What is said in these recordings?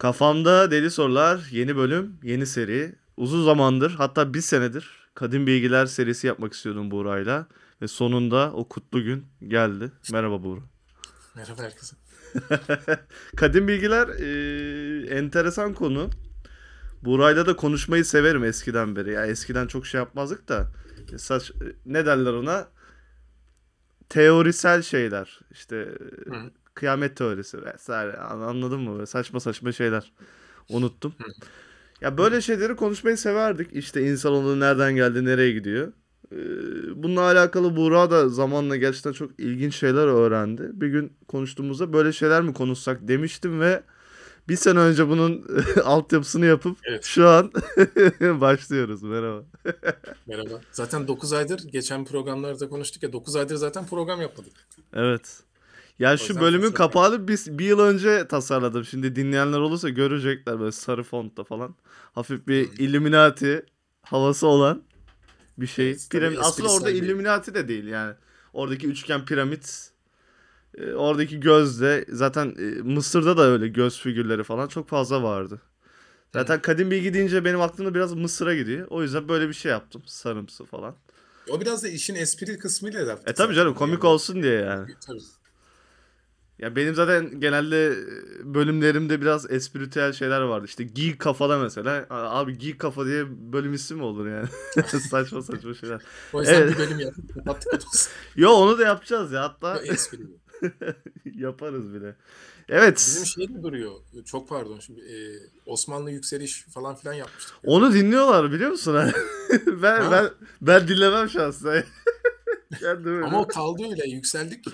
Kafamda Deli Sorular yeni bölüm, yeni seri. Uzun zamandır hatta bir senedir Kadim Bilgiler serisi yapmak istiyordum Buğra'yla. Ve sonunda o kutlu gün geldi. Merhaba Buğra. Merhaba herkese. Kadim Bilgiler e, enteresan konu. Buğra'yla da konuşmayı severim eskiden beri. Ya eskiden çok şey yapmazdık da. E, Saç, ne derler ona? Teorisel şeyler. İşte Hı. Kıyamet teorisi vesaire. An- Anladın mı? Böyle saçma saçma şeyler. Unuttum. Ya böyle şeyleri konuşmayı severdik. İşte insanoğlu nereden geldi, nereye gidiyor. Ee, bununla alakalı Buğra da zamanla gerçekten çok ilginç şeyler öğrendi. Bir gün konuştuğumuzda böyle şeyler mi konuşsak demiştim ve bir sene önce bunun altyapısını yapıp Evet. şu an başlıyoruz. Merhaba. Merhaba. Zaten 9 aydır geçen programlarda konuştuk ya 9 aydır zaten program yapmadık. Evet. Ya O şu bölümün fırsat kapağını bir, bir yıl önce tasarladım. Şimdi dinleyenler olursa görecekler böyle sarı fontta falan. Hafif bir Illuminati havası olan bir şey. Evet, Piramit. Aslında orada bir- Illuminati de değil yani. Oradaki üçgen piramit. e, Oradaki gözde zaten e, Mısır'da da öyle göz figürleri falan çok fazla vardı. Zaten kadim bilgi deyince benim aklımda biraz Mısır'a gidiyor. O yüzden böyle bir şey yaptım. Sarımsı falan. O biraz da işin espri kısmıyla da. E tabii canım komik olsun diye yani. Tabii. Ya benim zaten genelde e, bölümlerimde biraz espritüel şeyler vardı. İşte geek kafada mesela. Abi geek kafa diye bölüm ismi mi olur yani? saçma saçma şeyler. O yüzden Evet. bir bölüm yaptık. Yo onu da yapacağız ya. Hatta yaparız bile. Evet. Bizim şey de duruyor. Çok pardon. Şimdi, e, Osmanlı yükseliş falan filan yapmıştık. Onu dinliyorlar biliyor musun? ben Ha. ben ben dinlemem şahsen. Kendimi. Ama o kaldı öyle. Yükseldik.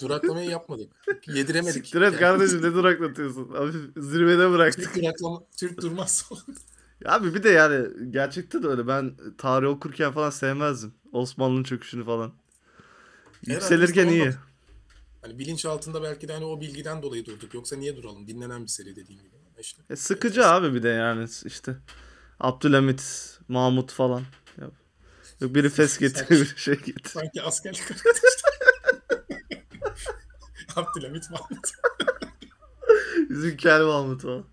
Duraklamayı yapmadık. Yediremedik. Siktir et kardeşim ne duraklatıyorsun? Abi zirvede bıraktık. Türk duraklama, Türk durmaz. Abi bir de yani gerçekten de öyle. Ben tarih okurken falan sevmezdim. Osmanlı'nın çöküşünü falan. Yükselirken iyi. Hani bilinç altında belki de hani o bilgiden dolayı durduk. Yoksa niye duralım? Dinlenen bir seri dediğim gibi. İşte. E, sıkıcı abi bir de yani işte. Abdülhamit, Mahmut falan. Yok biri fes getiriyor bir şey getiriyor. Sanki askerlik. Abdülhamit Mahmut. Bizim kel Mahmut o.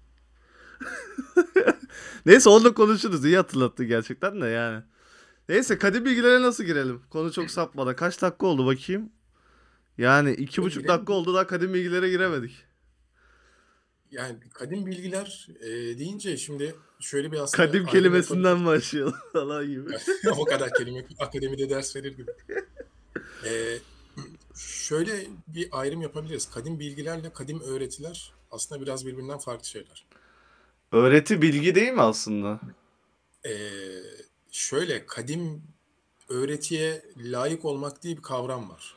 Neyse onunla konuşuruz. İyi hatırlattı gerçekten de yani. Neyse kadim bilgilere nasıl girelim? Konu çok sapmadan. Kaç dakika oldu bakayım. Yani iki buçuk dakika oldu daha kadim bilgilere giremedik. Yani kadim bilgiler e, deyince şimdi şöyle bir aslında... Kadim kelimesinden başlayalım falan gibi. o kadar kelime akademide ders verir gibi. E, şöyle bir ayrım yapabiliriz. Kadim bilgilerle kadim öğretiler aslında biraz birbirinden farklı şeyler. Öğreti bilgi değil mi aslında? Ee, şöyle kadim öğretiye layık olmak diye bir kavram var.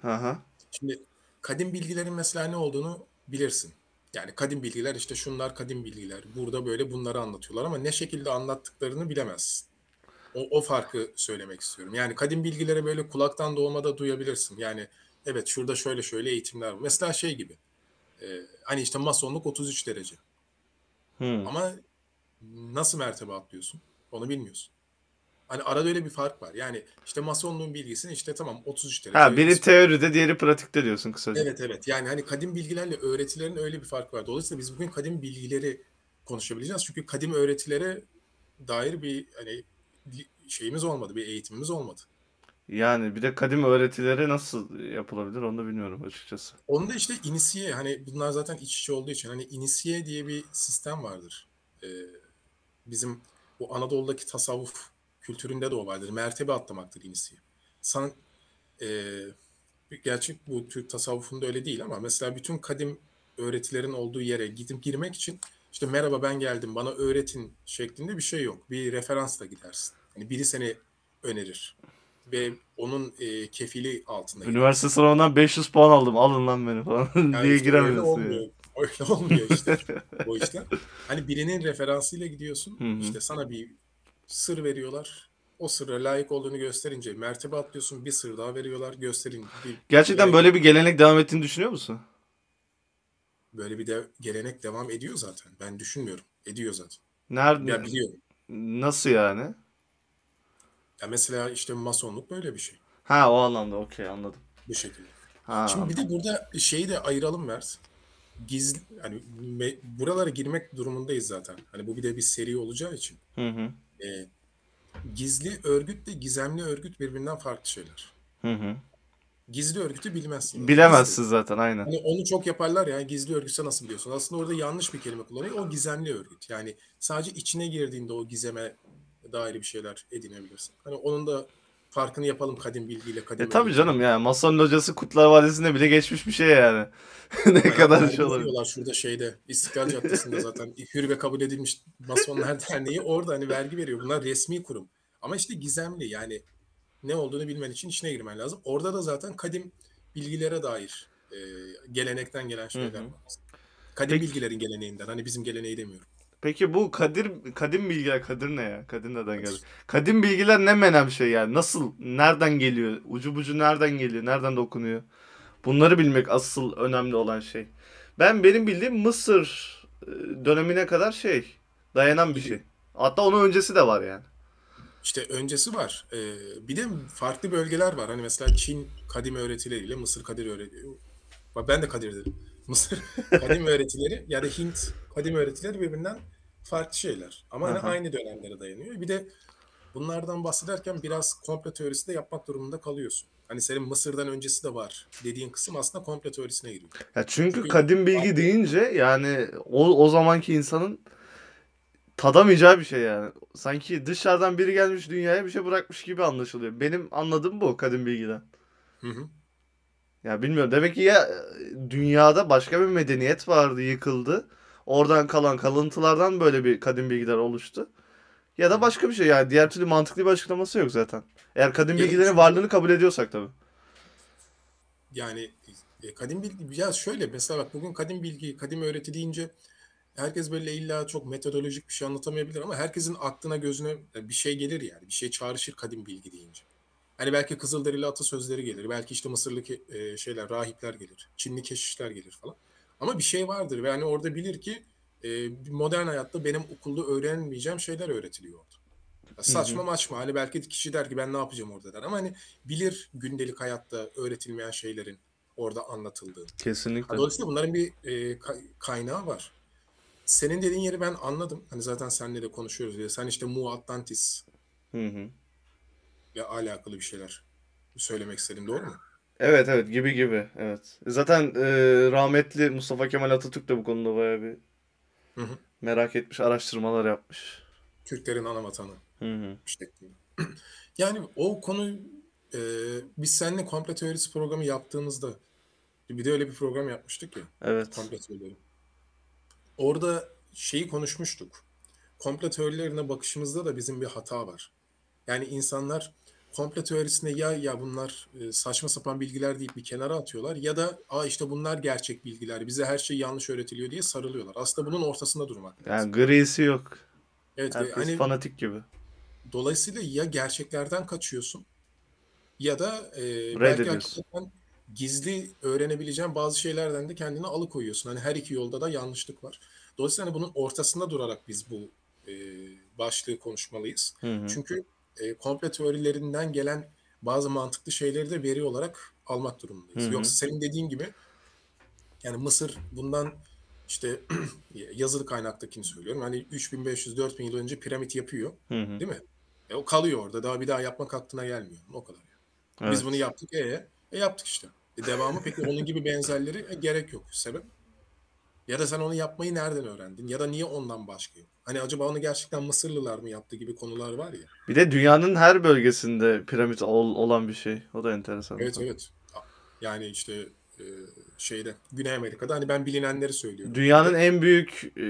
Hı. Şimdi kadim bilgilerin mesela ne olduğunu bilirsin. Yani kadim bilgiler işte şunlar kadim bilgiler. Burada böyle bunları anlatıyorlar ama ne şekilde anlattıklarını bilemezsin. O, o farkı söylemek istiyorum. Yani kadim bilgileri böyle kulaktan doğmada duyabilirsin. Yani evet şurada şöyle şöyle eğitimler var. Mesela şey gibi. e, hani işte masonluk 33 derece. Hı. Ama nasıl mertebe atlıyorsun? Onu bilmiyorsun. Hani arada öyle bir fark var. Yani işte masonluğun bilgisini işte tamam 33 derece. Ha biri teoride diğeri pratikte diyorsun kısaca. Evet evet. Yani hani kadim bilgilerle öğretilerin öyle bir farkı var. Dolayısıyla biz bugün kadim bilgileri konuşabileceğiz. Çünkü kadim öğretilere dair bir hani şeyimiz olmadı, bir eğitimimiz olmadı. Yani bir de kadim öğretileri nasıl yapılabilir onu da bilmiyorum açıkçası. Onda işte inisiye hani bunlar zaten iç içe olduğu için hani inisiye diye bir sistem vardır. Ee, bizim bu Anadolu'daki tasavvuf kültüründe de o vardır. Mertebe atlamaktır inisiye. San, e, gerçi bu Türk tasavvufunda öyle değil ama mesela bütün kadim öğretilerin olduğu yere gidip girmek için işte merhaba ben geldim bana öğretin şeklinde bir şey yok. Bir referansla gidersin. Hani biri seni önerir ve onun e, kefili altında Üniversite sınavından 500 puan aldım alın lan beni falan yani diye işte öyle giremiyorsun. olmuyor. yani. Öyle olmuyor işte o işler. Hani birinin referansıyla gidiyorsun. Hı hı. işte sana bir sır veriyorlar. O sırra layık olduğunu gösterince mertebe atlıyorsun. Bir sır daha veriyorlar. Gösterin. Bir, Gerçekten bir- böyle bir gelenek devam ettiğini düşünüyor musun? böyle bir de gelenek devam ediyor zaten. Ben düşünmüyorum. Ediyor zaten. Nerede? Ya biliyorum. Nasıl yani? Ya mesela işte masonluk böyle bir şey. Ha o anlamda okey anladım. Bu şekilde. Ha. Şimdi bir de burada şeyi de ayıralım Mert. gizli hani me- buralara girmek durumundayız zaten. Hani bu bir de bir seri olacağı için. Hı hı. Ee, gizli örgütle gizemli örgüt birbirinden farklı şeyler. Hı hı. Gizli örgütü bilmezsin. Bilemezsin zaten aynen. Hani onu çok yaparlar ya gizli örgütse nasıl biliyorsun? Aslında orada yanlış bir kelime kullanıyor. O gizemli örgüt. Yani sadece içine girdiğinde o gizeme dair bir şeyler edinebilirsin. Hani onun da farkını yapalım kadim bilgiyle kadim E tabii canım yani masanın hocası Kurtlar Vadisi'nde bile geçmiş bir şey yani. ne Yani kadar şey olabilir. şurada şeyde İstiklal Caddesi'nde zaten hür ve kabul edilmiş Masonlar Derneği orada hani vergi veriyor. Bunlar resmi kurum. Ama işte gizemli yani ne olduğunu bilmen için içine girmen lazım. Orada da zaten kadim bilgilere dair e, gelenekten gelen şeyler var. Kadim Peki- bilgilerin geleneğinden. Hani bizim geleneği demiyorum. Peki bu Kadir kadim bilgiler Kadir ne ya? Kadir neden geldi? Kadim bilgiler ne menem şey yani? Nasıl? Nereden geliyor? Ucu bucu nereden geliyor? Nereden dokunuyor? Bunları bilmek asıl önemli olan şey. Ben benim bildiğim Mısır e, dönemine kadar şey dayanan bir şey. Hatta onun öncesi de var yani. İşte öncesi var. Ee, bir de farklı bölgeler var. Hani mesela Çin kadim öğretileriyle Mısır kadim öğretileri. Ben de Kadir dedim. Mısır kadim öğretileri ya da Hint kadim öğretileri birbirinden farklı şeyler. Ama hani aynı dönemlere dayanıyor. Bir de bunlardan bahsederken biraz komplo teorisi de yapmak durumunda kalıyorsun. Hani senin Mısır'dan öncesi de var dediğin kısım aslında komplo teorisine giriyor. Ya çünkü Çünkü- kadim bilgi deyince yani o, o zamanki insanın tadamayacağı bir şey yani. Sanki dışarıdan biri gelmiş dünyaya bir şey bırakmış gibi anlaşılıyor. Benim anladığım bu kadim bilgiden. Hı hı. Ya bilmiyorum. Demek ki ya dünyada başka bir medeniyet vardı, yıkıldı. Oradan kalan kalıntılardan böyle bir kadim bilgiler oluştu. Ya da başka bir şey yani diğer türlü mantıklı bir açıklaması yok zaten. Eğer kadim bilgilerin çünkü- varlığını kabul ediyorsak tabii. Yani e, kadim bilgi ya şöyle mesela bak bugün kadim bilgi, kadim öğreti deyince herkes böyle illa çok metodolojik bir şey anlatamayabilir ama herkesin aklına gözüne bir şey gelir yani. Bir şey çağrışır kadim bilgi deyince. Hani belki Kızılderili atasözleri gelir. Belki işte Mısırlı e, şeyler, rahipler gelir. Çinli keşişler gelir falan. Ama bir şey vardır ve hani orada bilir ki e, modern hayatta benim okulda öğrenmeyeceğim şeyler öğretiliyor orada. Ya saçma maçma hani belki kişi der ki ben ne yapacağım orada der ama hani bilir gündelik hayatta öğretilmeyen şeylerin orada anlatıldığını. Kesinlikle. Dolayısıyla bunların bir e, ka- kaynağı var. Senin dediğin yeri ben anladım. Hani zaten seninle de konuşuyoruz diye. Sen işte Mu Atlantis Hı hı. İle alakalı bir şeyler söylemek istedin doğru mu? Evet evet gibi gibi evet. Zaten e, rahmetli Mustafa Kemal Atatürk de bu konuda bayağı bir Hı hı. merak etmiş, araştırmalar yapmış. Türklerin ana vatanı Hı hı. şeklinde. Yani o konu e, biz seninle komple teorisi programı yaptığımızda bir de öyle bir program yapmıştık ya. Evet. Komple teorileri. Orada şeyi konuşmuştuk. Komple teorilerine bakışımızda da bizim bir hata var. Yani insanlar komple teorisine ya ya bunlar e, saçma sapan bilgiler deyip bir kenara atıyorlar ya da aa işte bunlar gerçek bilgiler bize her şey yanlış öğretiliyor diye sarılıyorlar. Aslında bunun ortasında durmak lazım. Yani grisi yok. Evet ve Herkes hani fanatik gibi. dolayısıyla ya gerçeklerden kaçıyorsun ya da e, belki hakikaten gizli öğrenebileceğin bazı şeylerden de kendini alıkoyuyorsun. Hani her iki yolda da yanlışlık var. Dolayısıyla hani bunun ortasında durarak biz bu e, başlığı konuşmalıyız. Hı hı. Çünkü e, komple teorilerinden gelen bazı mantıklı şeyleri de veri olarak almak durumundayız. Hı hı. Yoksa senin dediğin gibi yani Mısır bundan işte yazılı kaynaktakini söylüyorum. Hani 3500-4000 yıl önce piramit yapıyor. Hı hı. Değil mi? E, o kalıyor orada. Daha bir daha yapmak aklına gelmiyor. O kadar. Yani. Biz Evet. bunu yaptık. E, e yaptık işte. E, devamı peki onun gibi benzerleri e, gerek yok. Sebep? Ya da sen onu yapmayı nereden öğrendin? Ya da niye ondan başka yok? Hani acaba onu gerçekten Mısırlılar mı yaptı gibi konular var ya. Bir de dünyanın her bölgesinde piramit ol- olan bir şey. O da enteresan. Evet evet. Yani işte e, şeyde Güney Amerika'da hani ben bilinenleri söylüyorum. Dünyanın en büyük e,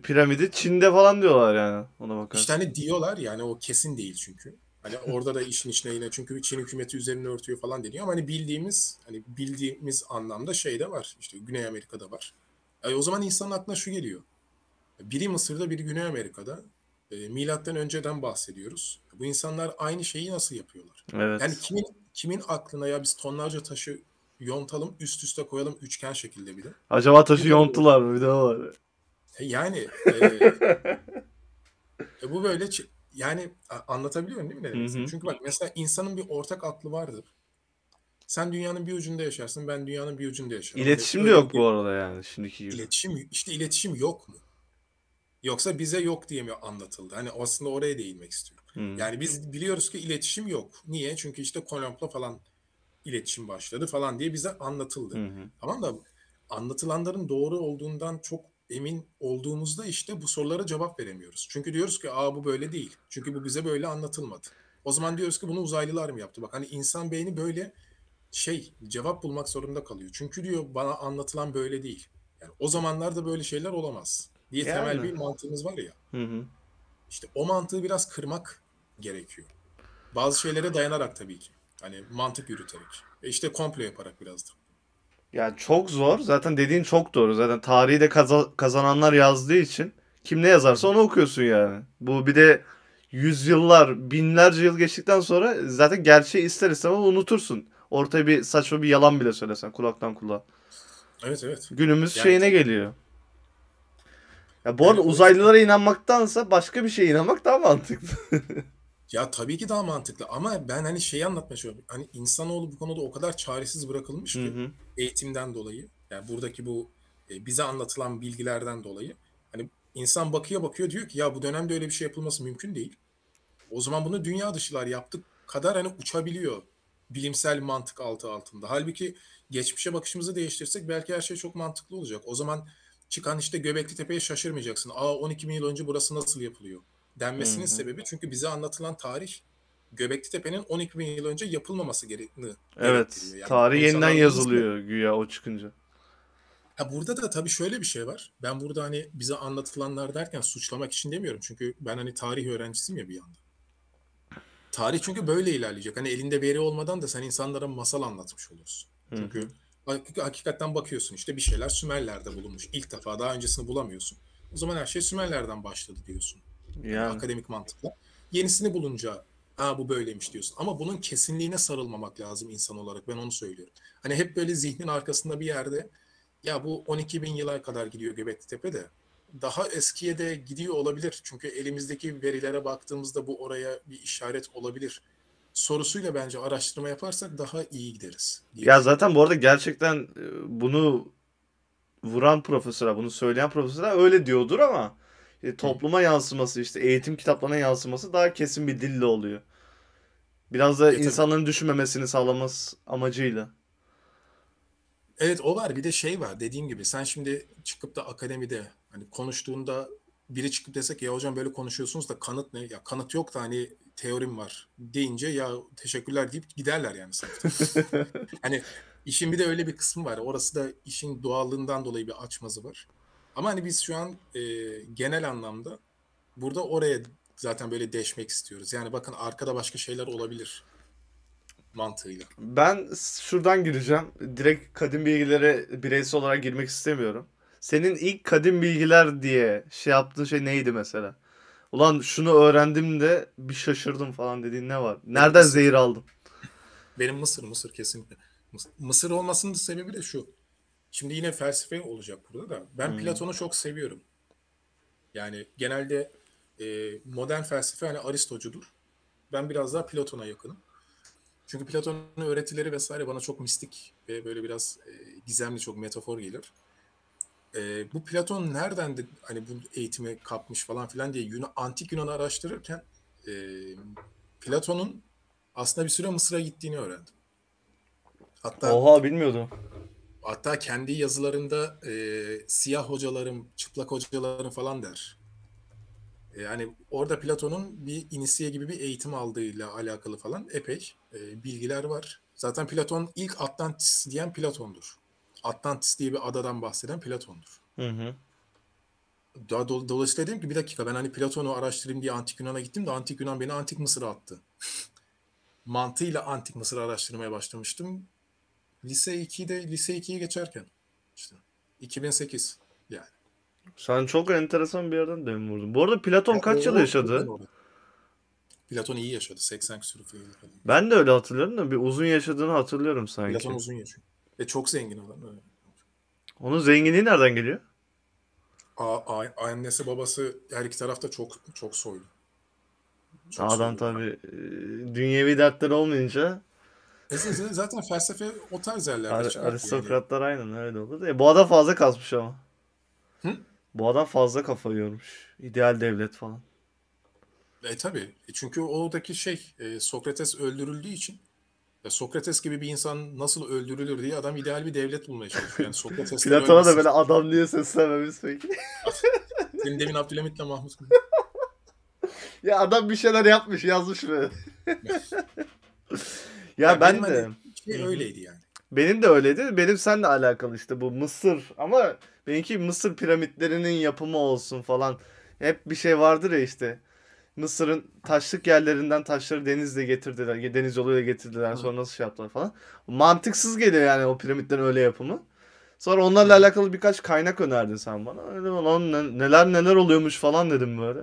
piramidi Çin'de falan diyorlar yani. Ona bakar. İşte hani diyorlar yani o kesin değil çünkü. Hani orada da işin içine yine çünkü Çin hükümeti üzerine örtüyor falan deniyor ama hani bildiğimiz hani bildiğimiz anlamda şey de var. İşte Güney Amerika'da var. E, o zaman insanın aklına şu geliyor. Biri Mısır'da, biri Güney Amerika'da. E, milattan önceden bahsediyoruz. Bu insanlar aynı şeyi nasıl yapıyorlar? Evet. Yani kimin kimin aklına ya biz tonlarca taşı yontalım, üst üste koyalım üçgen şekilde bir de. Acaba taşı yonttular mı? Bir de var. E, yani e, e, bu böyle yani anlatabiliyorum değil mi ne demek? Çünkü bak mesela insanın bir ortak aklı vardır. Sen dünyanın bir ucunda yaşarsın, ben dünyanın bir ucunda yaşarım. İletişim de yok bir- bu arada yani şimdiki gibi. İletişim, işte iletişim yok mu? Yoksa bize yok diye mi anlatıldı? Hani aslında oraya değinmek istiyorum. Hı. Yani biz biliyoruz ki iletişim yok. Niye? Çünkü işte Kolomb'la falan iletişim başladı falan diye bize anlatıldı. Hı. Tamam da anlatılanların doğru olduğundan çok emin olduğumuzda işte bu sorulara cevap veremiyoruz. Çünkü diyoruz ki aa bu böyle değil. Çünkü bu bize böyle anlatılmadı. O zaman diyoruz ki bunu uzaylılar mı yaptı? Bak hani insan beyni böyle şey cevap bulmak zorunda kalıyor. Çünkü diyor bana anlatılan böyle değil. Yani o zamanlarda böyle şeyler olamaz diye temel Yani. bir mantığımız var ya. Hı hı. İşte o mantığı biraz kırmak gerekiyor. Bazı şeylere dayanarak tabii ki. Hani mantık yürüterek. E işte komplo yaparak biraz da. Ya çok zor. Zaten dediğin çok doğru. Zaten tarihi de kaza- kazananlar yazdığı için kim ne yazarsa onu okuyorsun yani. Bu bir de yüzyıllar, binlerce yıl geçtikten sonra zaten gerçeği ister istemez unutursun. Ortaya bir saçma bir yalan bile söylesen kulaktan kulağa. Evet evet. Günümüz Yani- şeyine geliyor. Ya bu arada o- uzaylılara inanmaktansa başka bir şeye inanmak daha mantıklı. Ya tabii ki daha mantıklı ama ben hani şeyi anlatmaya çalışıyorum. Hani insanoğlu bu konuda o kadar çaresiz bırakılmış ki hı. eğitimden dolayı. Yani buradaki bu e, bize anlatılan bilgilerden dolayı. Hani insan bakıyor bakıyor diyor ki ya bu dönemde öyle bir şey yapılması mümkün değil. O zaman bunu dünya dışılar yaptık kadar hani uçabiliyor bilimsel mantık altı altında. Halbuki geçmişe bakışımızı değiştirsek belki her şey çok mantıklı olacak. O zaman çıkan işte Göbekli Tepe'ye şaşırmayacaksın. Aa 12 bin yıl önce burası nasıl yapılıyor? Denmesinin Hı hı. sebebi çünkü bize anlatılan tarih Göbekli Tepe'nin 12 bin yıl önce yapılmaması gerektiğini Evet. Yani Tarih yeniden yazılıyor güya o çıkınca. Ha burada da tabii şöyle bir şey var. Ben burada hani bize anlatılanlar derken suçlamak için demiyorum. Çünkü ben hani tarih öğrencisiyim ya bir yanda. Tarih çünkü böyle ilerleyecek. Hani elinde veri olmadan da sen insanlara masal anlatmış olursun. Hı Çünkü hak- hakikaten bakıyorsun işte bir şeyler Sümerler'de bulunmuş. İlk defa daha öncesini bulamıyorsun. O zaman her şey Sümerler'den başladı diyorsun. Yani. Akademik mantıkla. Yenisini bulunca ha bu böyleymiş diyorsun. Ama bunun kesinliğine sarılmamak lazım insan olarak. Ben onu söylüyorum. Hani hep böyle zihnin arkasında bir yerde ya bu 12 bin yıla kadar gidiyor Göbekli Tepe de daha eskiye de gidiyor olabilir. Çünkü elimizdeki verilere baktığımızda bu oraya bir işaret olabilir. Sorusuyla bence araştırma yaparsak daha iyi gideriz. diye Ya zaten bu arada gerçekten e, bunu vuran profesör, bunu söyleyen profesör öyle diyordur ama e, topluma yansıması işte eğitim kitaplarına yansıması daha kesin bir dille oluyor. Biraz da E, tabii. insanların düşünmemesini sağlaması amacıyla. Evet o var. Bir de şey var dediğim gibi sen şimdi çıkıp da akademide hani konuştuğunda biri çıkıp desek ya hocam böyle konuşuyorsunuz da kanıt ne? Ya kanıt yok da hani teorim var deyince ya teşekkürler deyip giderler yani sınıfta. Hani işin bir de öyle bir kısmı var. Orası da işin doğallığından dolayı bir açmazı var. Ama hani biz şu an e, genel anlamda burada oraya zaten böyle deşmek istiyoruz. Yani bakın arkada başka şeyler olabilir mantığıyla. Ben şuradan gireceğim. Direkt kadim bilgilere bireysel olarak girmek istemiyorum. Senin ilk kadim bilgiler diye şey yaptığın şey neydi mesela? Ulan şunu öğrendim de bir şaşırdım falan dediğin ne var? Nereden Mısır. zehir aldın? Benim Mısır, Mısır kesinlikle. Mıs- Mısır olmasının sebebi de şu. Şimdi yine felsefe olacak burada da. Ben Hmm. Platon'u çok seviyorum. Yani genelde e, modern felsefe hani Aristocudur. Ben biraz daha Platon'a yakınım. Çünkü Platon'un öğretileri vesaire bana çok mistik ve böyle biraz e, gizemli, çok metafor gelir. E, bu Platon nereden de hani bu eğitimi kapmış falan filan diye Yunan, antik Yunan'ı araştırırken e, Platon'un aslında bir süre Mısır'a gittiğini öğrendim. Hatta Oha bilmiyordum. hatta kendi yazılarında e, siyah hocalarım, çıplak hocalarım falan der. Yani orada Platon'un bir inisiye gibi bir eğitim aldığıyla alakalı falan epey e, bilgiler var. Zaten Platon ilk Atlantis diyen Platon'dur. Atlantis diye bir adadan bahseden Platon'dur. Hı hı. Do- dolayısıyla dedim ki bir dakika ben hani Platon'u araştırayım diye Antik Yunan'a gittim de Antik Yunan beni Antik Mısır'a attı. Mantığıyla Antik Mısır'ı araştırmaya başlamıştım. Lise 2'de lise 2'yi geçerken işte 2008 yani. Sen çok enteresan bir yerden dem vurdun. Bu arada Platon kaç yıl yaşadı? Platon iyi yaşadı. 80 küsur falan. Ben de öyle hatırlıyorum da bir uzun yaşadığını hatırlıyorum sanki. Platon uzun yaşıyor. Ve çok zengin adam. Evet. Onun zenginliği nereden geliyor? A, a- annesi babası her iki tarafta çok çok soylu. Çok Adam tabii e, dünyevi dertleri olmayınca E, Zaten felsefe o tarz yerlerde Ar- çıkar. Yani. aristokratlar aynen öyle olur. E, bu adam fazla kasmış ama. Hı? Bu adam fazla kafa yormuş. İdeal devlet falan. E tabii. E, çünkü oradaki şey e, Sokrates öldürüldüğü için ya Sokrates gibi bir insan nasıl öldürülür diye adam ideal bir devlet bulmaya çalışıyor. Yani Sokrates Platon'a da böyle adam diye seslenmemiz peki. Senin demin Abdülhamit'le Mahmut ya adam bir şeyler yapmış yazmış böyle. ya Ya ben de. hani şey öyleydi yani. Benim de öyleydi. Benim seninle alakalı işte bu Mısır ama benimki Mısır piramitlerinin yapımı olsun falan. Hep bir şey vardır ya işte. Mısır'ın taşlık yerlerinden taşları denizle getirdiler. Deniz yoluyla getirdiler. Sonra nasıl şey yaptılar falan. Mantıksız geliyor yani o piramitlerin öyle yapımı. Sonra onlarla alakalı birkaç kaynak önerdin sen bana. Dedim lan ne- neler neler oluyormuş falan dedim böyle.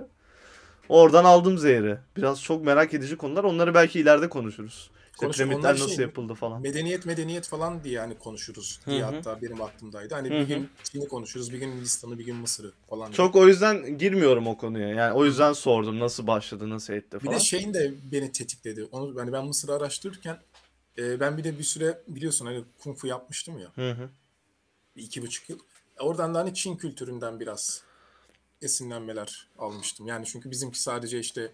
Oradan aldım zehri. Biraz çok merak edici konular. Onları belki ileride konuşuruz. Piramitler Onlar nasıl şey- yapıldı falan. Medeniyet medeniyet falan diye yani konuşuruz diye Hı hı. hatta benim aklımdaydı. Hani bir hı. gün Çin'i konuşuruz, bir gün Hindistan'ı, bir gün Mısır'ı falan. diye. Çok o yüzden girmiyorum o konuya. Yani o yüzden sordum nasıl başladı, nasıl etti Bir falan. de şeyin de beni tetikledi. Onu hani ben Mısır'ı araştırırken e, ben bir de bir süre biliyorsun hani kung fu yapmıştım ya. Hı hı. bir iki buçuk yıl. Oradan da hani Çin kültüründen biraz esinlenmeler almıştım. Yani çünkü bizimki sadece işte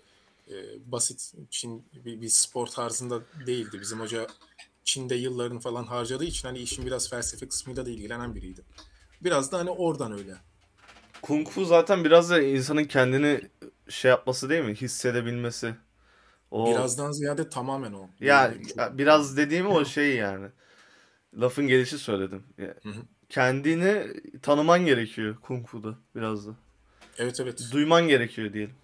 e, basit Çin bir, bir spor tarzında değildi. Bizim hoca Çin'de yıllarını falan harcadığı için hani işin biraz felsefe kısmıyla da ilgilenen biriydi. Biraz da hani oradan öyle. Kung Fu zaten biraz da insanın kendini şey yapması değil mi? Hissedebilmesi. O Birazdan ziyade tamamen o. ya Yani çok- biraz dediğim o şey yani. Lafın gelişi söyledim. Ya, Hı hı. kendini tanıman gerekiyor Kung Fu'da biraz da. Evet evet. Duyman gerekiyor diyelim.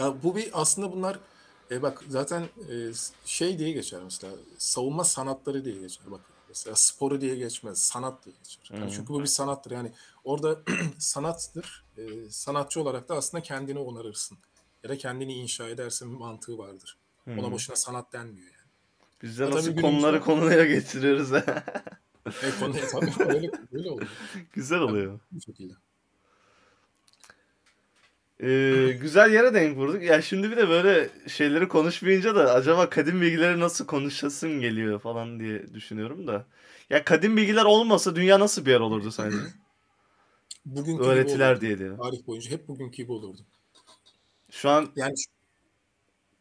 Ya bu bir aslında bunlar e bak zaten e, şey diye geçer mesela savunma sanatları diye geçer bak mesela sporu diye geçmez sanat diye geçer. Yani Hı. çünkü bu bir sanattır yani orada sanattır e, sanatçı olarak da aslında kendini onarırsın ya da kendini inşa edersin mantığı vardır. Hı. Ona boşuna sanat denmiyor yani. Biz de Ya nasıl tabii konuları günümüzde- konuya getiriyoruz. E konu tabii öyle, öyle oluyor Güzel oluyor. bu şekilde. Ee, güzel yere denk vurduk. Ya şimdi bir de böyle şeyleri konuşmayınca da acaba kadim bilgileri nasıl konuşasım geliyor falan diye düşünüyorum da. Ya kadim bilgiler olmasa dünya nasıl bir yer olurdu sence? Bugünkü Öğretiler diye diyelim. Tarih boyunca hep bugünkü gibi olurdu. Şu an Yani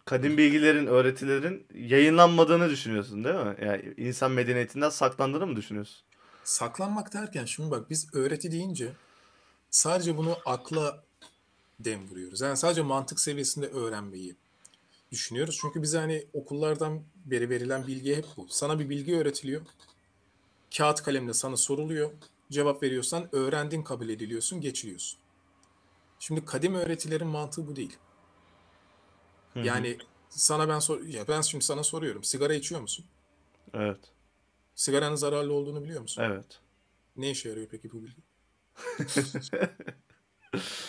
kadim bilgilerin, öğretilerin yayınlanmadığını düşünüyorsun değil mi? Yani insan medeniyetinden saklandığını mı düşünüyorsun? Saklanmak derken şimdi bak biz öğreti deyince sadece bunu akla dem vuruyoruz. Yani sadece mantık seviyesinde öğrenmeyi düşünüyoruz. Çünkü bize hani okullardan beri verilen bilgi hep bu. Sana bir bilgi öğretiliyor. Kağıt kalemle sana soruluyor. Cevap veriyorsan öğrendin kabul ediliyorsun, geçiliyorsun. Şimdi kadim öğretilerin mantığı bu değil. Hı hı. Yani sana ben sor ya ben şimdi sana soruyorum. Sigara içiyor musun? Evet. Sigaranın zararlı olduğunu biliyor musun? Evet. Ne işe yarıyor peki bu bilgi?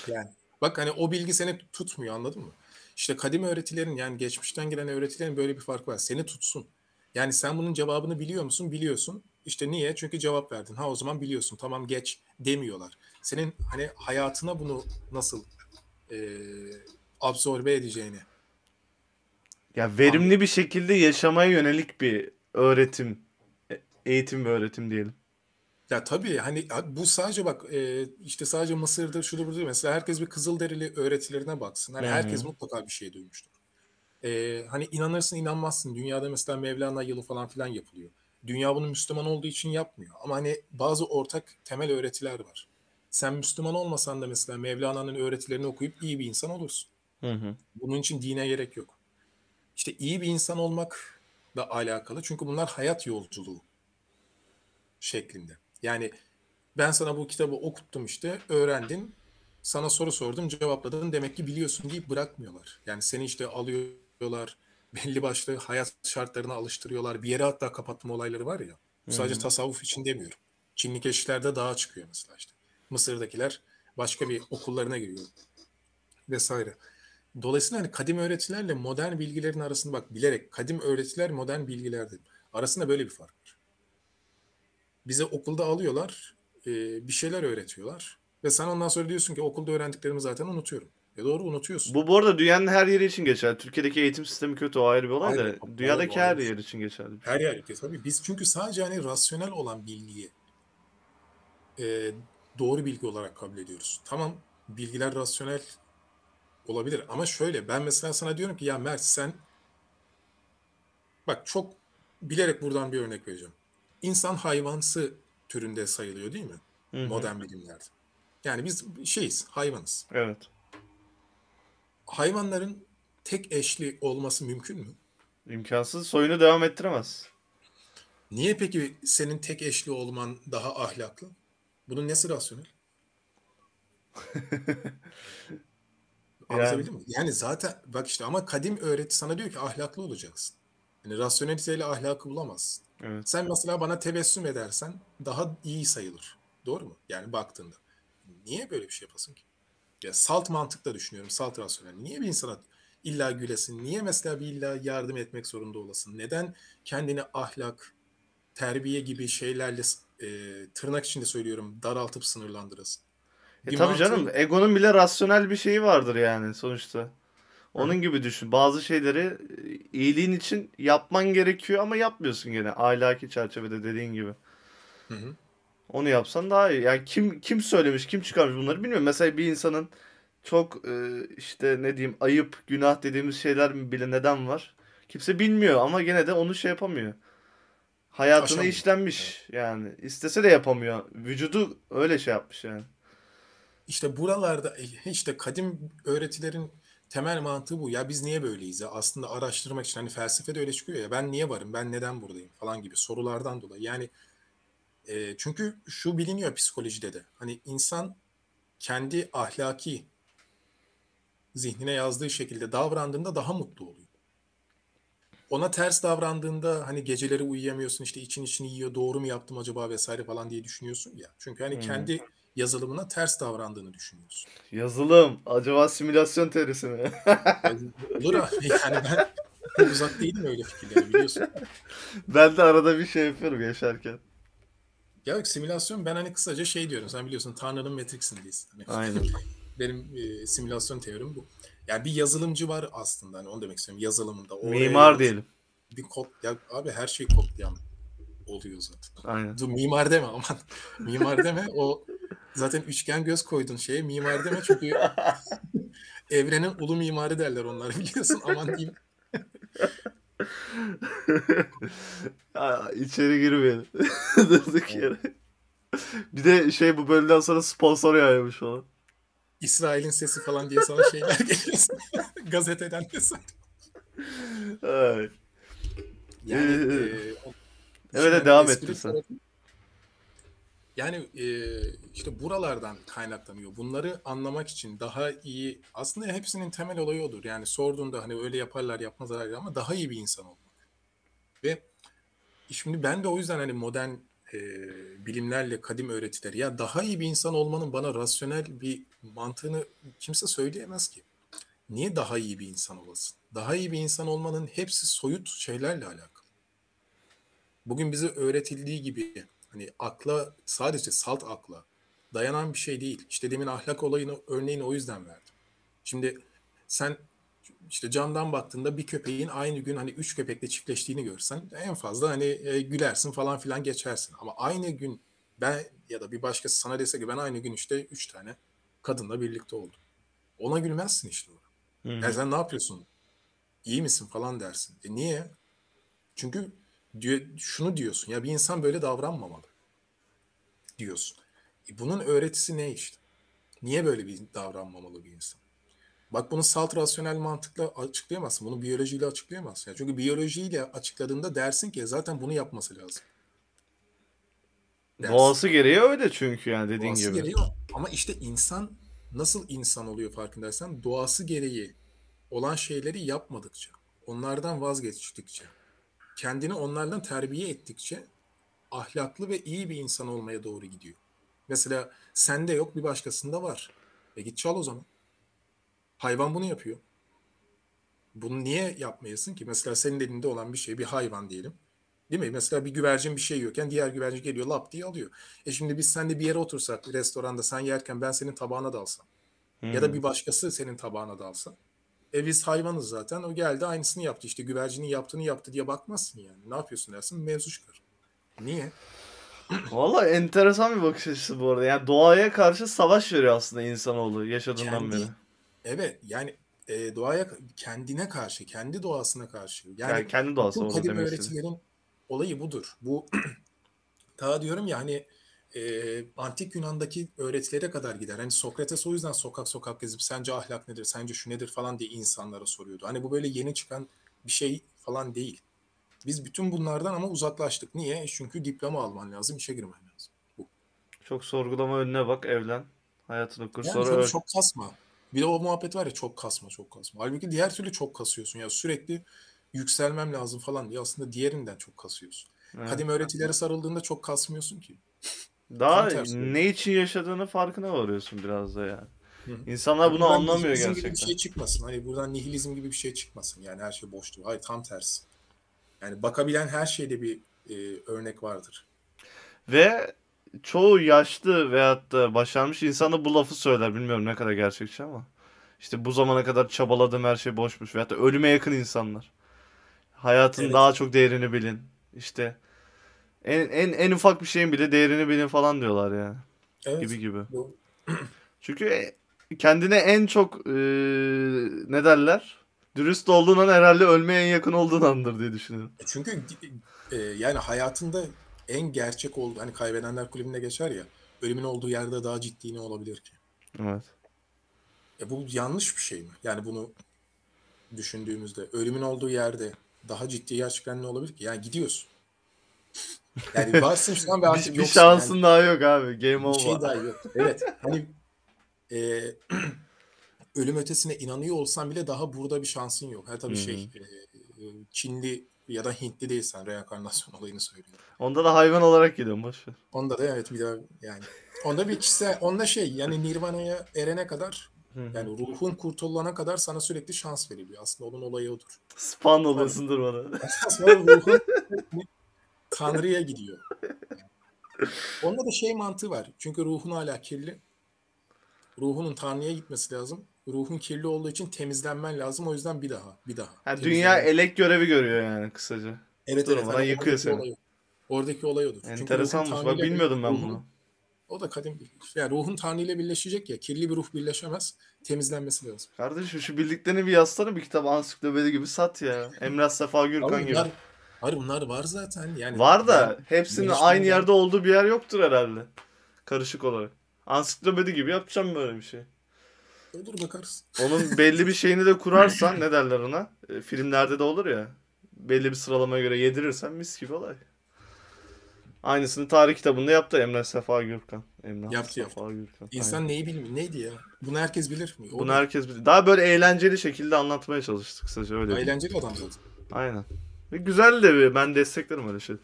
Yani bak hani o bilgi seni tutmuyor anladın mı? İşte kadim öğretilerin yani geçmişten gelen öğretilerin böyle bir farkı var. Seni tutsun. Yani sen bunun cevabını biliyor musun? Biliyorsun. İşte niye? Çünkü cevap verdin. Ha o zaman biliyorsun. Tamam geç demiyorlar. Senin hani hayatına bunu nasıl eee absorbe edeceğini. Ya verimli bir şekilde yaşamaya yönelik bir öğretim, e- eğitim ve öğretim diyelim. Ya tabii hani bu sadece bak e, işte sadece Mısır'dır şudur budur mesela herkes bir Kızılderili öğretilerine baksın. Hani Hı hı. herkes mutlaka bir şey duymuştur. E, hani inanırsın inanmazsın dünyada mesela Mevlana yılı falan filan yapılıyor. Dünya bunu Müslüman olduğu için yapmıyor. Ama hani bazı ortak temel öğretiler var. Sen Müslüman olmasan da mesela Mevlana'nın öğretilerini okuyup iyi bir insan olursun. Hı hı. Bunun için dine gerek yok. İşte iyi bir insan olmak da alakalı. Çünkü bunlar hayat yolculuğu şeklinde. Yani ben sana bu kitabı okuttum işte, öğrendin, sana soru sordum, cevapladın, demek ki biliyorsun deyip bırakmıyorlar. Yani seni işte alıyorlar, belli başlı hayat şartlarına alıştırıyorlar. Bir yere hatta kapatma olayları var ya. Bu sadece tasavvuf için demiyorum. Çinli keşişlerde dağa çıkıyor mesela işte. Mısır'dakiler başka bir okullarına giriyor vesaire. Dolayısıyla hani kadim öğretilerle modern bilgilerin arasında bak bilerek kadim öğretiler modern bilgilerdir. Arasında böyle bir fark. Bize okulda alıyorlar, e, bir şeyler öğretiyorlar ve sen ondan sonra diyorsun ki okulda öğrendiklerimi zaten unutuyorum. Ve doğru unutuyorsun. Bu bu arada dünyanın her yeri için geçerli. Türkiye'deki eğitim sistemi kötü o ayrı bir olay da dünyadaki her yer için geçerli. Her yer tabii. Biz çünkü sadece hani rasyonel olan bilgiyi e, doğru bilgi olarak kabul ediyoruz. Tamam bilgiler rasyonel olabilir ama şöyle ben mesela sana diyorum ki ya Mert sen bak çok bilerek buradan bir örnek vereceğim. İnsan hayvansı türünde sayılıyor değil mi? Hı hı. Modern bilimlerde. Yani biz şeyiz, hayvanız. Evet. Hayvanların tek eşli olması mümkün mü? İmkansız. Soyunu devam ettiremez. Niye peki senin tek eşli olman daha ahlaklı? Bunun nesi rasyonel? Anlatabildim mi? Yani zaten bak işte ama kadim öğreti sana diyor ki ahlaklı olacaksın. Yani rasyoneliteyle ahlakı bulamazsın. Evet. Sen mesela bana tebessüm edersen daha iyi sayılır. Doğru mu? Yani baktığında. Niye böyle bir şey yapasın ki? Ya salt mantıkla düşünüyorum. Salt rasyonel. Niye bir insana illa gülesin? Niye mesela bir illa yardım etmek zorunda olasın? Neden kendini ahlak, terbiye gibi şeylerle e, tırnak içinde söylüyorum daraltıp sınırlandırasın? E tabii mantığı- canım. Egonun bile rasyonel bir şeyi vardır yani sonuçta. Onun gibi düşün. Bazı şeyleri e, iyiliğin için yapman gerekiyor ama yapmıyorsun gene. Ahlaki çerçevede dediğin gibi. Hı hı. Onu yapsan daha iyi. Yani kim kim söylemiş, kim çıkarmış bunları bilmiyorum. Mesela bir insanın çok e, işte ne diyeyim ayıp, günah dediğimiz şeyler bile neden var? Kimse bilmiyor ama gene de onu şey yapamıyor. Hayatına Aşamıyor. işlenmiş yani. İstese de yapamıyor. Vücudu öyle şey yapmış yani. İşte buralarda e, işte kadim öğretilerin temel mantığı bu. Ya biz niye böyleyiz ya? Aslında araştırmak için hani felsefede öyle çıkıyor ya. Ben niye varım? Ben neden buradayım? Falan gibi sorulardan dolayı. Yani e, çünkü şu biliniyor psikolojide de. Hani insan kendi ahlaki zihnine yazdığı şekilde davrandığında daha mutlu oluyor. Ona ters davrandığında hani geceleri uyuyamıyorsun işte için içini yiyor doğru mu yaptım acaba vesaire falan diye düşünüyorsun ya. Çünkü hani Hmm. Yazılımına ters davrandığını düşünüyorsun. Yazılım. Acaba simülasyon teorisi mi? Olur abi yani ben uzak değilim öyle fikirlere biliyorsun. ben de arada bir şey yapıyorum yaşarken. Ya yok, simülasyon ben hani kısaca şey diyorum sen biliyorsun Tanrı'nın Matrix'indeyiz. Hani Aynen. benim e, simülasyon teorim bu. Yani bir yazılımcı var aslında hani onu demek istiyorum yazılımında. Oraya Mimar diyelim. Bir kod ya abi her şeyi kodlayan oluyor zaten. Aynen. Dur mimar deme aman. mimar deme o zaten üçgen göz koydun şeye mimar deme çünkü evrenin ulu mimarı derler onlar biliyorsun aman diyeyim. Aa, İçeri girmeyelim. Durduk yere. Bir de şey bu bölümden sonra sponsor yaymış falan. İsrail'in sesi falan diye sana şeyler geliyor. Gazeteden mesela. Ay. Yani Ee, e, o- evet, devam ettin sen. tarafı- Yani e, işte buralardan kaynaklanıyor. Bunları anlamak için daha iyi aslında hepsinin temel olayı odur. Yani sorduğunda hani öyle yaparlar yapmazlar ama daha iyi bir insan olmak. Ve şimdi ben de o yüzden hani modern e, bilimlerle kadim öğretileri ya daha iyi bir insan olmanın bana rasyonel bir mantığını kimse söyleyemez ki. Niye daha iyi bir insan olasın? Daha iyi bir insan olmanın hepsi soyut şeylerle alakalı. Bugün bize öğretildiği gibi hani akla sadece salt akla dayanan bir şey değil. İşte demin ahlak olayını örneğini o yüzden verdim. Şimdi sen işte camdan baktığında bir köpeğin aynı gün hani üç köpekle çiftleştiğini görsen en fazla hani e, gülersin falan filan geçersin. Ama aynı gün ben ya da bir başkası sana dese ki ben aynı gün işte üç tane kadınla birlikte oldum. Ona gülmezsin işte. orada. Hı hı. Ya sen ne yapıyorsun? İyi misin falan dersin. E niye? Çünkü diyor, şunu diyorsun ya bir insan böyle davranmamalı diyorsun. E bunun öğretisi ne işte? Niye böyle bir davranmamalı bir insan? Bak bunu salt rasyonel mantıkla açıklayamazsın. Bunu biyolojiyle açıklayamazsın. Yani çünkü biyolojiyle açıkladığında dersin ki zaten bunu yapması lazım. Dersin. Doğası gereği öyle çünkü yani dediğin Doğası gibi. gereği. Ama işte insan nasıl insan oluyor farkındaysan doğası gereği olan şeyleri yapmadıkça, onlardan vazgeçtikçe, kendini onlardan terbiye ettikçe ahlaklı ve iyi bir insan olmaya doğru gidiyor. Mesela sende yok bir başkasında var. E git çal o zaman. Hayvan bunu yapıyor. Bunu niye yapmayasın ki? Mesela senin elinde olan bir şey bir hayvan diyelim. Değil mi? Mesela bir güvercin bir şey yiyorken diğer güvercin geliyor lap diye alıyor. E şimdi biz seninle bir yere otursak restoranda sen yerken ben senin tabağına dalsam. Ya da Hmm. bir başkası senin tabağına dalsa. E biz hayvanız zaten. O geldi aynısını yaptı. İşte güvercinin yaptığını yaptı diye bakmazsın yani. Ne yapıyorsun dersin mevzu çıkar. Niye? Valla enteresan bir bakış açısı bu arada. Yani doğaya karşı savaş veriyor aslında insanoğlu yaşadığından Kendi beri. evet yani e, doğaya kendine karşı, kendi doğasına karşı. Yani, Yani kendi doğası orada kadim öğretilerin olayı budur. Bu daha diyorum ya hani e, antik Yunan'daki öğretilere kadar gider. Hani Sokrates o yüzden sokak sokak gezip sence ahlak nedir, sence şu nedir falan diye insanlara soruyordu. Hani bu böyle yeni çıkan bir şey falan değil. Biz bütün bunlardan ama uzaklaştık. Niye? Çünkü diploma alman lazım, işe girmen lazım. Bu. Çok sorgulama önüne bak evlen. Hayatını kur Yani sonra çok, öl. çok kasma. Bir de o muhabbet var ya çok kasma, çok kasma. Halbuki diğer türlü çok kasıyorsun. Ya sürekli yükselmem lazım falan diye aslında diğerinden çok kasıyorsun. Evet. Kadim öğretilere sarıldığında çok kasmıyorsun ki. Daha Tam tersi. ne için yaşadığını farkına varıyorsun biraz da yani. Hı. İnsanlar bunu Buradan anlamıyor nihilizm gibi bir gerçekten. şey çıkmasın. Hani buradan nihilizm gibi bir şey çıkmasın. Yani her şey boştur. Hayır tam tersi. Yani bakabilen her şeyde bir e, örnek vardır. Ve çoğu yaşlı veyahut da başarmış insan da bu lafı söyler. Bilmiyorum ne kadar gerçekçi ama. İşte bu zamana kadar çabaladığım her şey boşmuş. Veyahut da ölüme yakın insanlar. Hayatın Evet. daha çok değerini bilin. İşte en, en, en ufak bir şeyin bile değerini bilin falan diyorlar yani. Evet. Gibi gibi. Çünkü e, kendine en çok e, ne derler? Dürüst olduğun an herhalde ölmeye en yakın olduğun andır diye düşünüyorum. çünkü e, yani hayatında en gerçek oldu. Hani kaybedenler kulübünde geçer ya. Ölümün olduğu yerde daha ciddi ne olabilir ki? Evet. E bu yanlış bir şey mi? Yani bunu düşündüğümüzde ölümün olduğu yerde daha ciddi gerçekten ne olabilir ki? Yani gidiyorsun. Yani varsın şu an ve artık Bir, bir yoksun. şansın Yani daha yok abi. Game bir over. şey daha yok. Evet. Hani e, ölüm ötesine inanıyor olsan bile daha burada bir şansın yok. Ha tabii Hı hı. şey e, e, Çinli ya da Hintli değilsen reenkarnasyon olayını söylüyorum. Onda da hayvan olarak gidiyorum boş ver. Onda da evet bir daha yani onda bir kişisel onda şey yani Nirvana'ya erene kadar yani ruhun kurtulana kadar sana sürekli şans veriliyor. Aslında onun olayı odur. Spawn oluyorsundur bana. Sonra ruhun Tanrı'ya gidiyor. Onda da şey mantığı var. Çünkü ruhun hala kirli. Ruhunun Tanrı'ya gitmesi lazım. Ruhun kirli olduğu için temizlenmen lazım. O yüzden bir daha, bir daha. Ha, dünya elek görevi görüyor yani kısaca. evet, evet, durmadan hani yıkıyor oradaki seni. olay. Oradaki olay odur. Enteresanmış. Bak bilmiyordum ben ruhun- bunu. O da kadim. Yani ruhun Tanrı ile birleşecek ya. Kirli bir ruh birleşemez. Temizlenmesi lazım. Kardeşim şu bildiklerini bir yazsana bir kitap ansiklopedi gibi sat ya. Emrah Sefa Gürkan Ama gibi. bunlar, hayır bunlar var zaten. Yani Var da Yani hepsinin aynı yerde olduğu bir yer yoktur herhalde. Karışık olarak. Ansiklopedi gibi yapacağım böyle bir şey. olur bakarız. Onun belli bir şeyini de kurarsan ne derler ona? E, filmlerde de olur ya. Belli bir sıralamaya göre yedirirsen mis gibi olay. Aynısını tarih kitabında yaptı Emrah Sefa Gürkan. Emrah Yaptı, Sefa Gürkan. İnsan Aynen. neyi bilmiyor? Neydi ya? Bunu herkes bilir mi? O Bunu herkes bilir. Daha böyle eğlenceli şekilde anlatmaya çalıştık kısaca öyle. eğlenceli adam zaten. Aynen. Güzel de bir ben desteklerim öyle şey.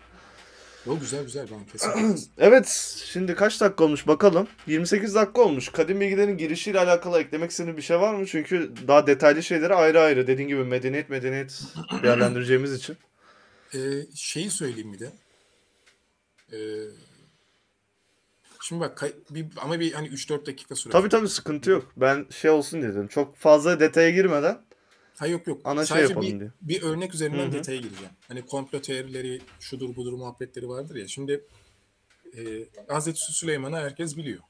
O güzel güzel ben kesin. Evet, şimdi kaç dakika olmuş bakalım. 28 dakika olmuş. Kadim bilgilerin girişiyle alakalı eklemek istediğin bir şey var mı? Çünkü daha detaylı şeyleri ayrı ayrı. Dediğin gibi medeniyet medeniyet değerlendireceğimiz için. Ee, şeyi söyleyeyim bir de. Ee, şimdi bak bir, ama bir hani 3-4 dakika sürer. Tabii tabii sıkıntı yok. Ben şey olsun dedim. Çok fazla detaya girmeden Ha yok yok. Ana şey Sadece yapalım bir, diye. bir örnek üzerinden Hı hı. detaya gireceğim. Hani komplo teorileri, şudur budur muhabbetleri vardır ya. Şimdi e, Hazreti Süleyman'ı herkes biliyor.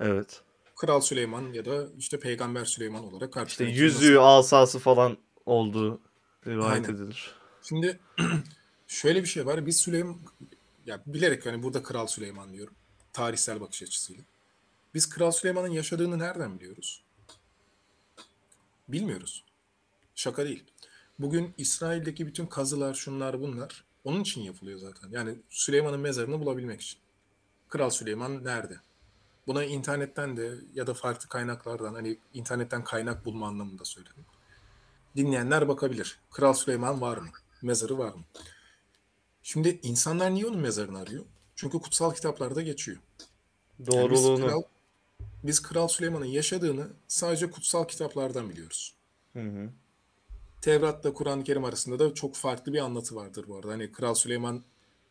evet. Kral Süleyman ya da işte Peygamber Süleyman olarak İşte karşılaştırılması. yüzüğü asası falan olduğu rivayet Aynen. edilir. Şimdi şöyle bir şey var. Biz Süleyman ya bilerek hani burada Kral Süleyman diyorum. Tarihsel bakış açısıyla. Biz Kral Süleyman'ın yaşadığını nereden biliyoruz? Bilmiyoruz. Şaka değil. Bugün İsrail'deki bütün kazılar, şunlar bunlar onun için yapılıyor zaten. Yani Süleyman'ın mezarını bulabilmek için. Kral Süleyman nerede? Buna internetten de ya da farklı kaynaklardan hani internetten kaynak bulma anlamında söyledim. Dinleyenler bakabilir. Kral Süleyman var mı? Mezarı var mı? Şimdi insanlar niye onun mezarını arıyor? Çünkü kutsal kitaplarda geçiyor. Yani biz, Doğruluğunu. Kral, biz Kral Süleyman'ın yaşadığını sadece kutsal kitaplardan biliyoruz. Hı hı. Tevrat'la Kur'an-ı Kerim arasında da çok farklı bir anlatı vardır bu arada. Hani Kral Süleyman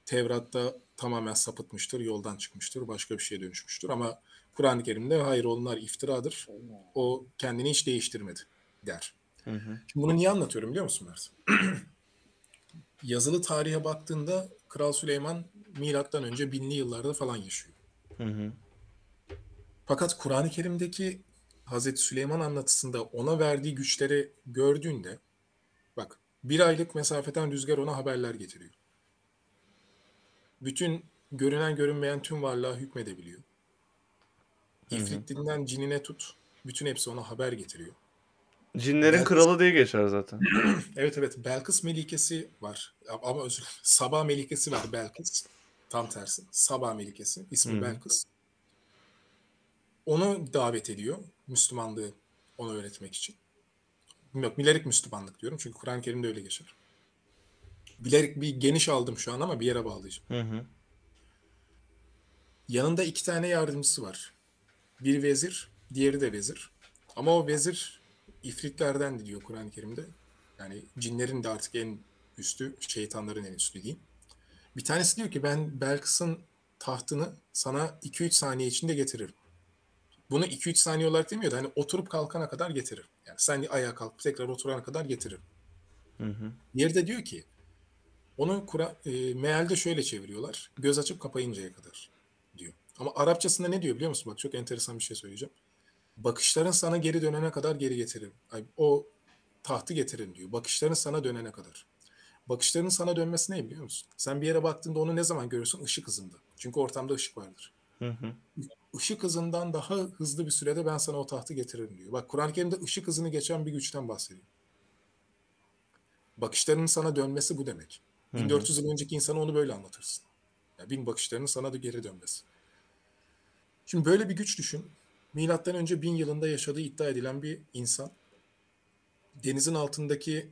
Tevrat'ta tamamen sapıtmıştır, yoldan çıkmıştır, başka bir şeye dönüşmüştür. Ama Kur'an-ı Kerim'de hayır onlar iftiradır. O kendini hiç değiştirmedi der. Hı hı. Şimdi bunu niye anlatıyorum biliyor musun Mert? Yazılı tarihe baktığında Kral Süleyman milattan önce binli yıllarda falan yaşıyor. Hı hı. Fakat Kur'an-ı Kerim'deki Hazreti Süleyman anlatısında ona verdiği güçleri gördüğünde bir aylık mesafeden rüzgar ona haberler getiriyor. Bütün görünen görünmeyen tüm varlığa hükmedebiliyor. İfritlinden cinine tut bütün hepsi ona haber getiriyor. Cinlerin Belkıs- kralı diye geçer zaten. Evet evet Belkıs Melikesi var. Ama özür dilerim. Sabah Melikesi var Belkıs. Tam tersi. Sabah Melikesi. İsmi Hı hı. Belkıs. Onu davet ediyor. Müslümanlığı ona öğretmek için. Yok bilerek Müslümanlık diyorum. Çünkü Kur'an-ı Kerim'de öyle geçer. Bilerek bir geniş aldım şu an ama bir yere bağlayacağım. Hı hı. Yanında iki tane yardımcısı var. Bir vezir, diğeri de vezir. Ama o vezir ifritlerden diyor Kur'an-ı Kerim'de. Yani cinlerin de artık en üstü, şeytanların en üstü diyeyim. Bir tanesi diyor ki ben Belkıs'ın tahtını sana 2-3 saniye içinde getiririm. Bunu 2-3 saniye olarak demiyor da hani oturup kalkana kadar getiririm. Yani sen ayağa kalkıp tekrar oturana kadar getiririm. Hı hı. Diğeri de diyor ki onu Kur'an e, mealde şöyle çeviriyorlar. Göz açıp kapayıncaya kadar diyor. Ama Arapçasında ne diyor biliyor musun? Bak çok enteresan bir şey söyleyeceğim. Bakışların sana geri dönene kadar geri getiririm. Ay, o tahtı getirin diyor. Bakışların sana dönene kadar. Bakışların sana dönmesi ne biliyor musun? Sen bir yere baktığında onu ne zaman görürsün? Işık hızında. Çünkü ortamda ışık vardır. Hı hı. Işık hızından daha hızlı bir sürede ben sana o tahtı getiririm diyor. Bak Kur'an-ı Kerim'de ışık hızını geçen bir güçten bahsediyor. Bakışlarının sana dönmesi bu demek. Hı hı. 1400 yıl önceki insana onu böyle anlatırsın. Yani bin bakışlarının sana da geri dönmesi. Şimdi böyle bir güç düşün. Milattan önce bin yılında yaşadığı iddia edilen bir insan. Denizin altındaki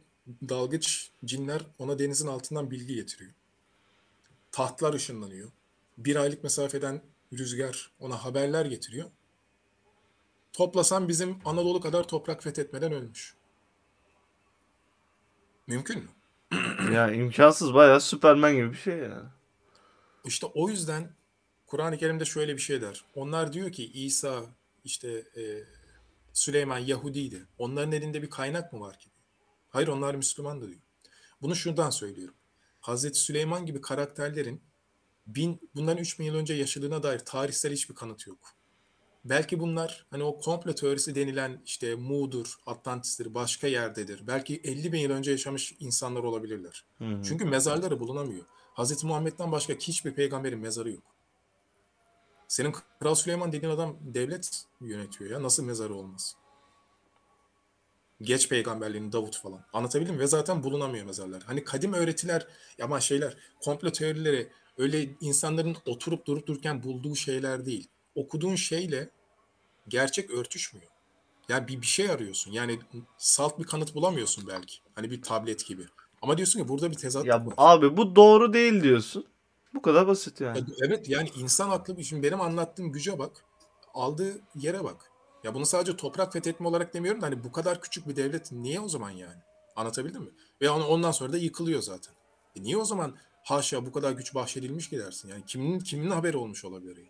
dalgıç cinler ona denizin altından bilgi getiriyor. Tahtlar ışınlanıyor. Bir aylık mesafeden rüzgar ona haberler getiriyor. Toplasan bizim Anadolu kadar toprak fethetmeden ölmüş. Mümkün mü? Ya imkansız bayağı Süpermen gibi bir şey yani. İşte o yüzden Kur'an-ı Kerim'de şöyle bir şey der. Onlar diyor ki İsa işte e, Süleyman Yahudiydi. Onların elinde bir kaynak mı var ki? Hayır onlar Müslümandı diyor. Bunu şuradan söylüyorum. Hazreti Süleyman gibi karakterlerin bin, bundan 3000 yıl önce yaşadığına dair tarihsel hiçbir kanıt yok. Belki bunlar hani o komplo teorisi denilen işte Mu'dur, Atlantis'tir, başka yerdedir. Belki 50 bin yıl önce yaşamış insanlar olabilirler. Hı hı. Çünkü mezarları bulunamıyor. Hazreti Muhammed'den başka hiçbir peygamberin mezarı yok. Senin Kral Süleyman dediğin adam devlet yönetiyor ya. Nasıl mezarı olmaz? Geç peygamberliğini Davut falan. Anlatabildim mi? Ve zaten bulunamıyor mezarlar. Hani kadim öğretiler ama şeyler komplo teorileri öyle insanların oturup durup dururken bulduğu şeyler değil. Okuduğun şeyle gerçek örtüşmüyor. Yani bir, bir şey arıyorsun. Yani salt bir kanıt bulamıyorsun belki. Hani bir tablet gibi. Ama diyorsun ki burada bir tezat Ya var. abi bu doğru değil diyorsun. Bu kadar basit Ya, yani. Evet yani insan aklı şimdi benim anlattığım güce bak. Aldığı yere bak. Ya bunu sadece toprak fethetme olarak demiyorum da hani bu kadar küçük bir devlet niye o zaman yani? Anlatabildim mi? Ve ondan sonra da yıkılıyor zaten. E niye o zaman haşa bu kadar güç bahşedilmiş ki dersin? Yani kimin kimin haberi olmuş olabilir yani?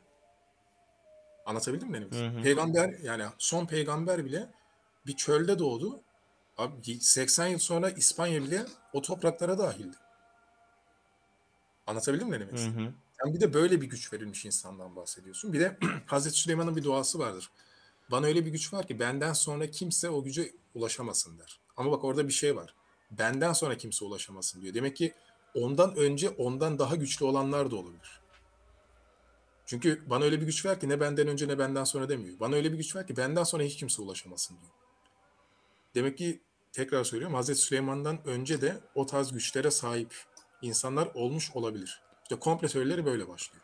Anlatabildim mi benim? Peygamber yani son peygamber bile bir çölde doğdu. Abi 80 yıl sonra İspanya bile o topraklara dahildi. Anlatabildim mi ne demek. Sen bir de böyle bir güç verilmiş insandan bahsediyorsun. Bir de Hazreti Süleyman'ın bir duası vardır. Bana öyle bir güç var ki benden sonra kimse o güce ulaşamasın der. Ama bak orada bir şey var. Benden sonra kimse ulaşamasın diyor. Demek ki ondan önce ondan daha güçlü olanlar da olabilir. Çünkü bana öyle bir güç ver ki ne benden önce ne benden sonra demiyor. Bana öyle bir güç ver ki benden sonra hiç kimse ulaşamasın diyor. Demek ki tekrar söylüyorum Hazreti Süleyman'dan önce de o tarz güçlere sahip insanlar olmuş olabilir. İşte komple teorileri böyle başlıyor.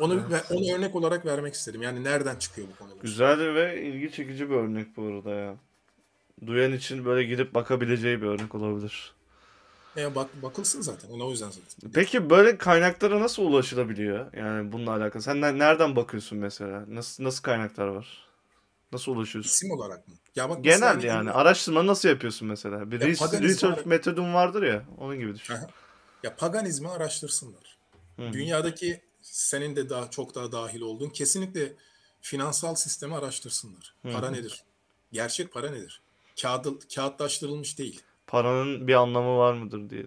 Onu ve onu örnek olarak vermek istedim. Yani nereden çıkıyor bu konular? Güzel ve ilgi çekici bir örnek bu arada ya. Duyan için böyle gidip bakabileceği bir örnek olabilir. E, bak bakılsın zaten. Ona o yüzden zaten. Peki böyle kaynaklara nasıl ulaşılabiliyor? Yani bununla alakalı. Sen ne- nereden bakıyorsun mesela? Nasıl nasıl kaynaklar var? Nasıl ulaşıyorsun? İsim olarak mı? Ya bak mesela Genel hani- yani. Araştırma nasıl yapıyorsun mesela? Bir Ya res- paganizm research olarak- metodun vardır ya. Onun gibi düşün. Aha. Ya paganizmi araştırsınlar. Hı hı. Dünyadaki senin de daha çok daha dahil olduğun kesinlikle finansal sistemi araştırsınlar. Hı Para hı. nedir? Gerçek para nedir? Kağıt, kağıtlaştırılmış değil. Paranın bir anlamı var mıdır diye.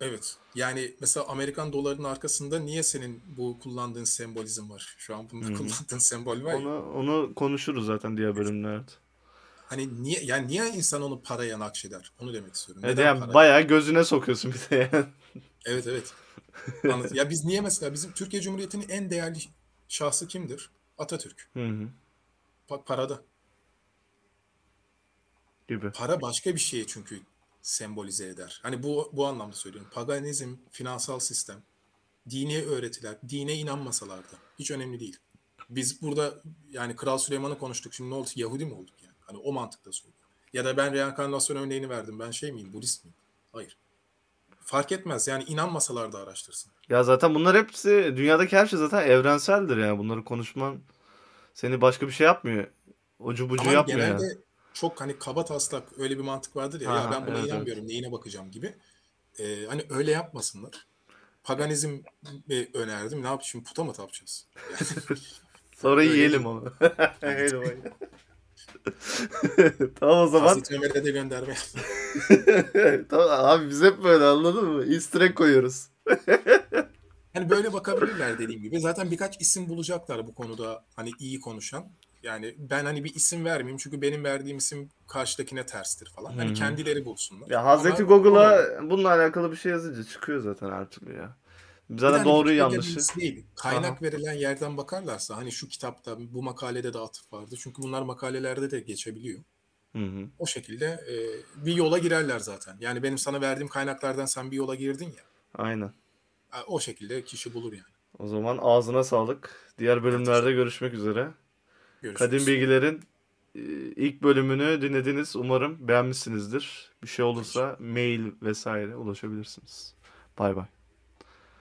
Evet. Yani mesela Amerikan dolarının arkasında niye senin bu kullandığın sembolizm var? Şu an bunda kullandığın sembol var. Onu onu konuşuruz zaten diğer bölümlerde. Hani niye yani niye insan onu paraya nakşeder? Onu demek istiyorum. Evet, Neden yani para? bayağı gözüne sokuyorsun bir de yani. Evet evet. Anladım. Ya biz niye mesela bizim Türkiye Cumhuriyeti'nin en değerli şahsı kimdir? Atatürk. Hı hı. Pa- parada. Gibi. Para başka bir şeye çünkü sembolize eder. Hani bu bu anlamda söylüyorum. Paganizm, finansal sistem, dini öğretiler, dine inanmasalar da hiç önemli değil. Biz burada yani Kral Süleyman'ı konuştuk. Şimdi ne oldu? Yahudi mi olduk yani? Hani o mantıkta söylüyorum. Ya da ben reenkarnasyon örneğini verdim. Ben şey miyim? Budist miyim? Hayır. Fark etmez. Yani inanmasalar da araştırsın. Ya zaten bunlar hepsi dünyadaki her şey zaten evrenseldir yani. Bunları konuşman seni başka bir şey yapmıyor. Ucu bucu Ama yapmıyor genelde yani. Çok hani kaba taslak öyle bir mantık vardır ya. ya Aha, ben buna evet, evet. inanmıyorum. Neyine bakacağım gibi. Ee, hani öyle yapmasınlar. Paganizm önerdim. Ne yapayım? Şimdi puta mı tapacağız? Yani Sonra yiyelim onu. Yiyelim onu. tamam o zaman. Hazreti Ömer'e de gönderme. tamam, abi biz hep böyle anladın mı? Easter koyuyoruz. Hani böyle bakabilirler dediğim gibi. Zaten birkaç isim bulacaklar bu konuda hani iyi konuşan. Yani ben hani bir isim vermeyeyim çünkü benim verdiğim isim karşıdakine terstir falan. Hani kendileri bulsunlar. Ya Hazreti Ama- Google'a bununla alakalı bir şey yazınca çıkıyor zaten her türlü ya. Zaten de doğruyu Wikipedia yanlışı. bilgisi değil. Kaynak Aha. verilen yerden bakarlarsa hani şu kitapta bu makalede de atıf vardı. Çünkü bunlar makalelerde de geçebiliyor. Hı hı. O şekilde e, bir yola girerler zaten. Yani benim sana verdiğim kaynaklardan sen bir yola girdin ya. Aynen. e, O şekilde kişi bulur yani. O zaman ağzına sağlık. Diğer bölümlerde görüşmek üzere. Görüşürüz. Kadim Bilgiler'in e, ilk bölümünü dinlediniz. Umarım beğenmişsinizdir. Bir şey olursa mail vesaire ulaşabilirsiniz. Bay bay.